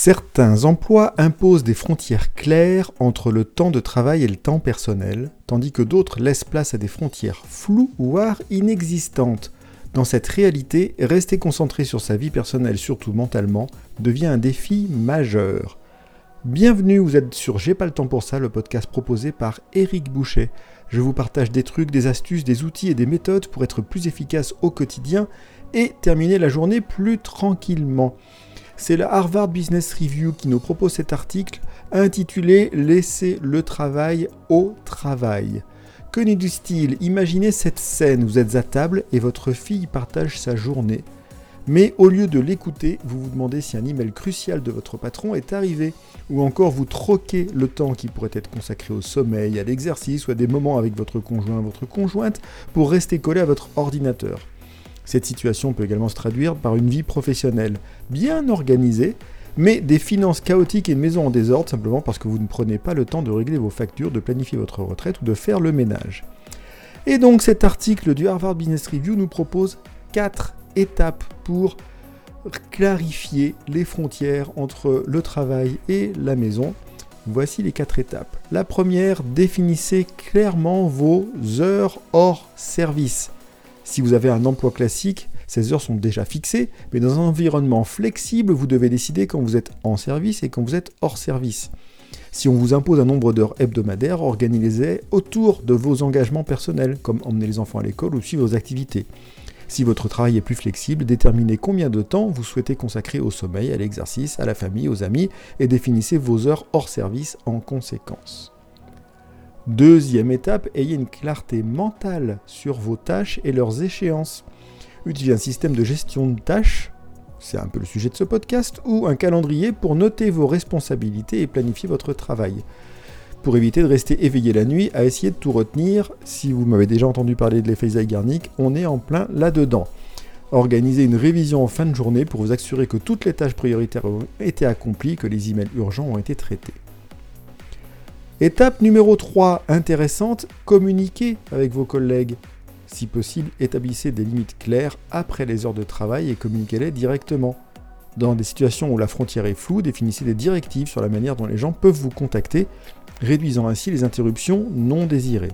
Certains emplois imposent des frontières claires entre le temps de travail et le temps personnel, tandis que d'autres laissent place à des frontières floues voire inexistantes. Dans cette réalité, rester concentré sur sa vie personnelle, surtout mentalement, devient un défi majeur. Bienvenue, vous êtes sur J'ai pas le temps pour ça, le podcast proposé par Eric Boucher. Je vous partage des trucs, des astuces, des outils et des méthodes pour être plus efficace au quotidien et terminer la journée plus tranquillement. C'est la Harvard Business Review qui nous propose cet article intitulé Laissez le travail au travail. Que nous dit-il Imaginez cette scène, vous êtes à table et votre fille partage sa journée. Mais au lieu de l'écouter, vous vous demandez si un email crucial de votre patron est arrivé, ou encore vous troquez le temps qui pourrait être consacré au sommeil, à l'exercice ou à des moments avec votre conjoint, votre conjointe, pour rester collé à votre ordinateur. Cette situation peut également se traduire par une vie professionnelle bien organisée, mais des finances chaotiques et une maison en désordre simplement parce que vous ne prenez pas le temps de régler vos factures, de planifier votre retraite ou de faire le ménage. Et donc cet article du Harvard Business Review nous propose 4 étapes pour clarifier les frontières entre le travail et la maison. Voici les quatre étapes. La première, définissez clairement vos heures hors service. Si vous avez un emploi classique, ces heures sont déjà fixées, mais dans un environnement flexible, vous devez décider quand vous êtes en service et quand vous êtes hors service. Si on vous impose un nombre d'heures hebdomadaires, organisez autour de vos engagements personnels, comme emmener les enfants à l'école ou suivre vos activités. Si votre travail est plus flexible, déterminez combien de temps vous souhaitez consacrer au sommeil, à l'exercice, à la famille, aux amis, et définissez vos heures hors service en conséquence. Deuxième étape, ayez une clarté mentale sur vos tâches et leurs échéances. Utilisez un système de gestion de tâches, c'est un peu le sujet de ce podcast, ou un calendrier pour noter vos responsabilités et planifier votre travail. Pour éviter de rester éveillé la nuit à essayer de tout retenir, si vous m'avez déjà entendu parler de l'effet Zeigarnik, on est en plein là-dedans. Organisez une révision en fin de journée pour vous assurer que toutes les tâches prioritaires ont été accomplies, que les emails urgents ont été traités. Étape numéro 3, intéressante, communiquez avec vos collègues. Si possible, établissez des limites claires après les heures de travail et communiquez-les directement. Dans des situations où la frontière est floue, définissez des directives sur la manière dont les gens peuvent vous contacter, réduisant ainsi les interruptions non désirées.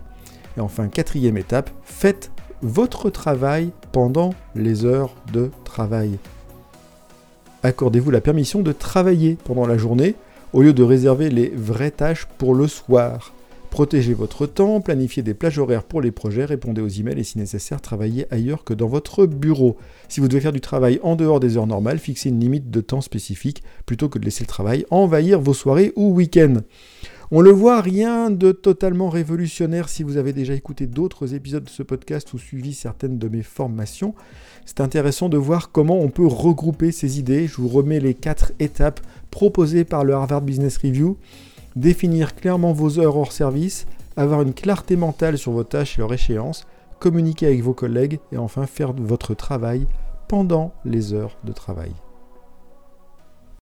Et enfin, quatrième étape, faites votre travail pendant les heures de travail. Accordez-vous la permission de travailler pendant la journée au lieu de réserver les vraies tâches pour le soir. Protégez votre temps, planifiez des plages horaires pour les projets, répondez aux emails et si nécessaire, travaillez ailleurs que dans votre bureau. Si vous devez faire du travail en dehors des heures normales, fixez une limite de temps spécifique plutôt que de laisser le travail envahir vos soirées ou week-ends. On le voit, rien de totalement révolutionnaire si vous avez déjà écouté d'autres épisodes de ce podcast ou suivi certaines de mes formations. C'est intéressant de voir comment on peut regrouper ces idées. Je vous remets les quatre étapes proposées par le Harvard Business Review. Définir clairement vos heures hors service, avoir une clarté mentale sur vos tâches et leurs échéances, communiquer avec vos collègues et enfin faire votre travail pendant les heures de travail.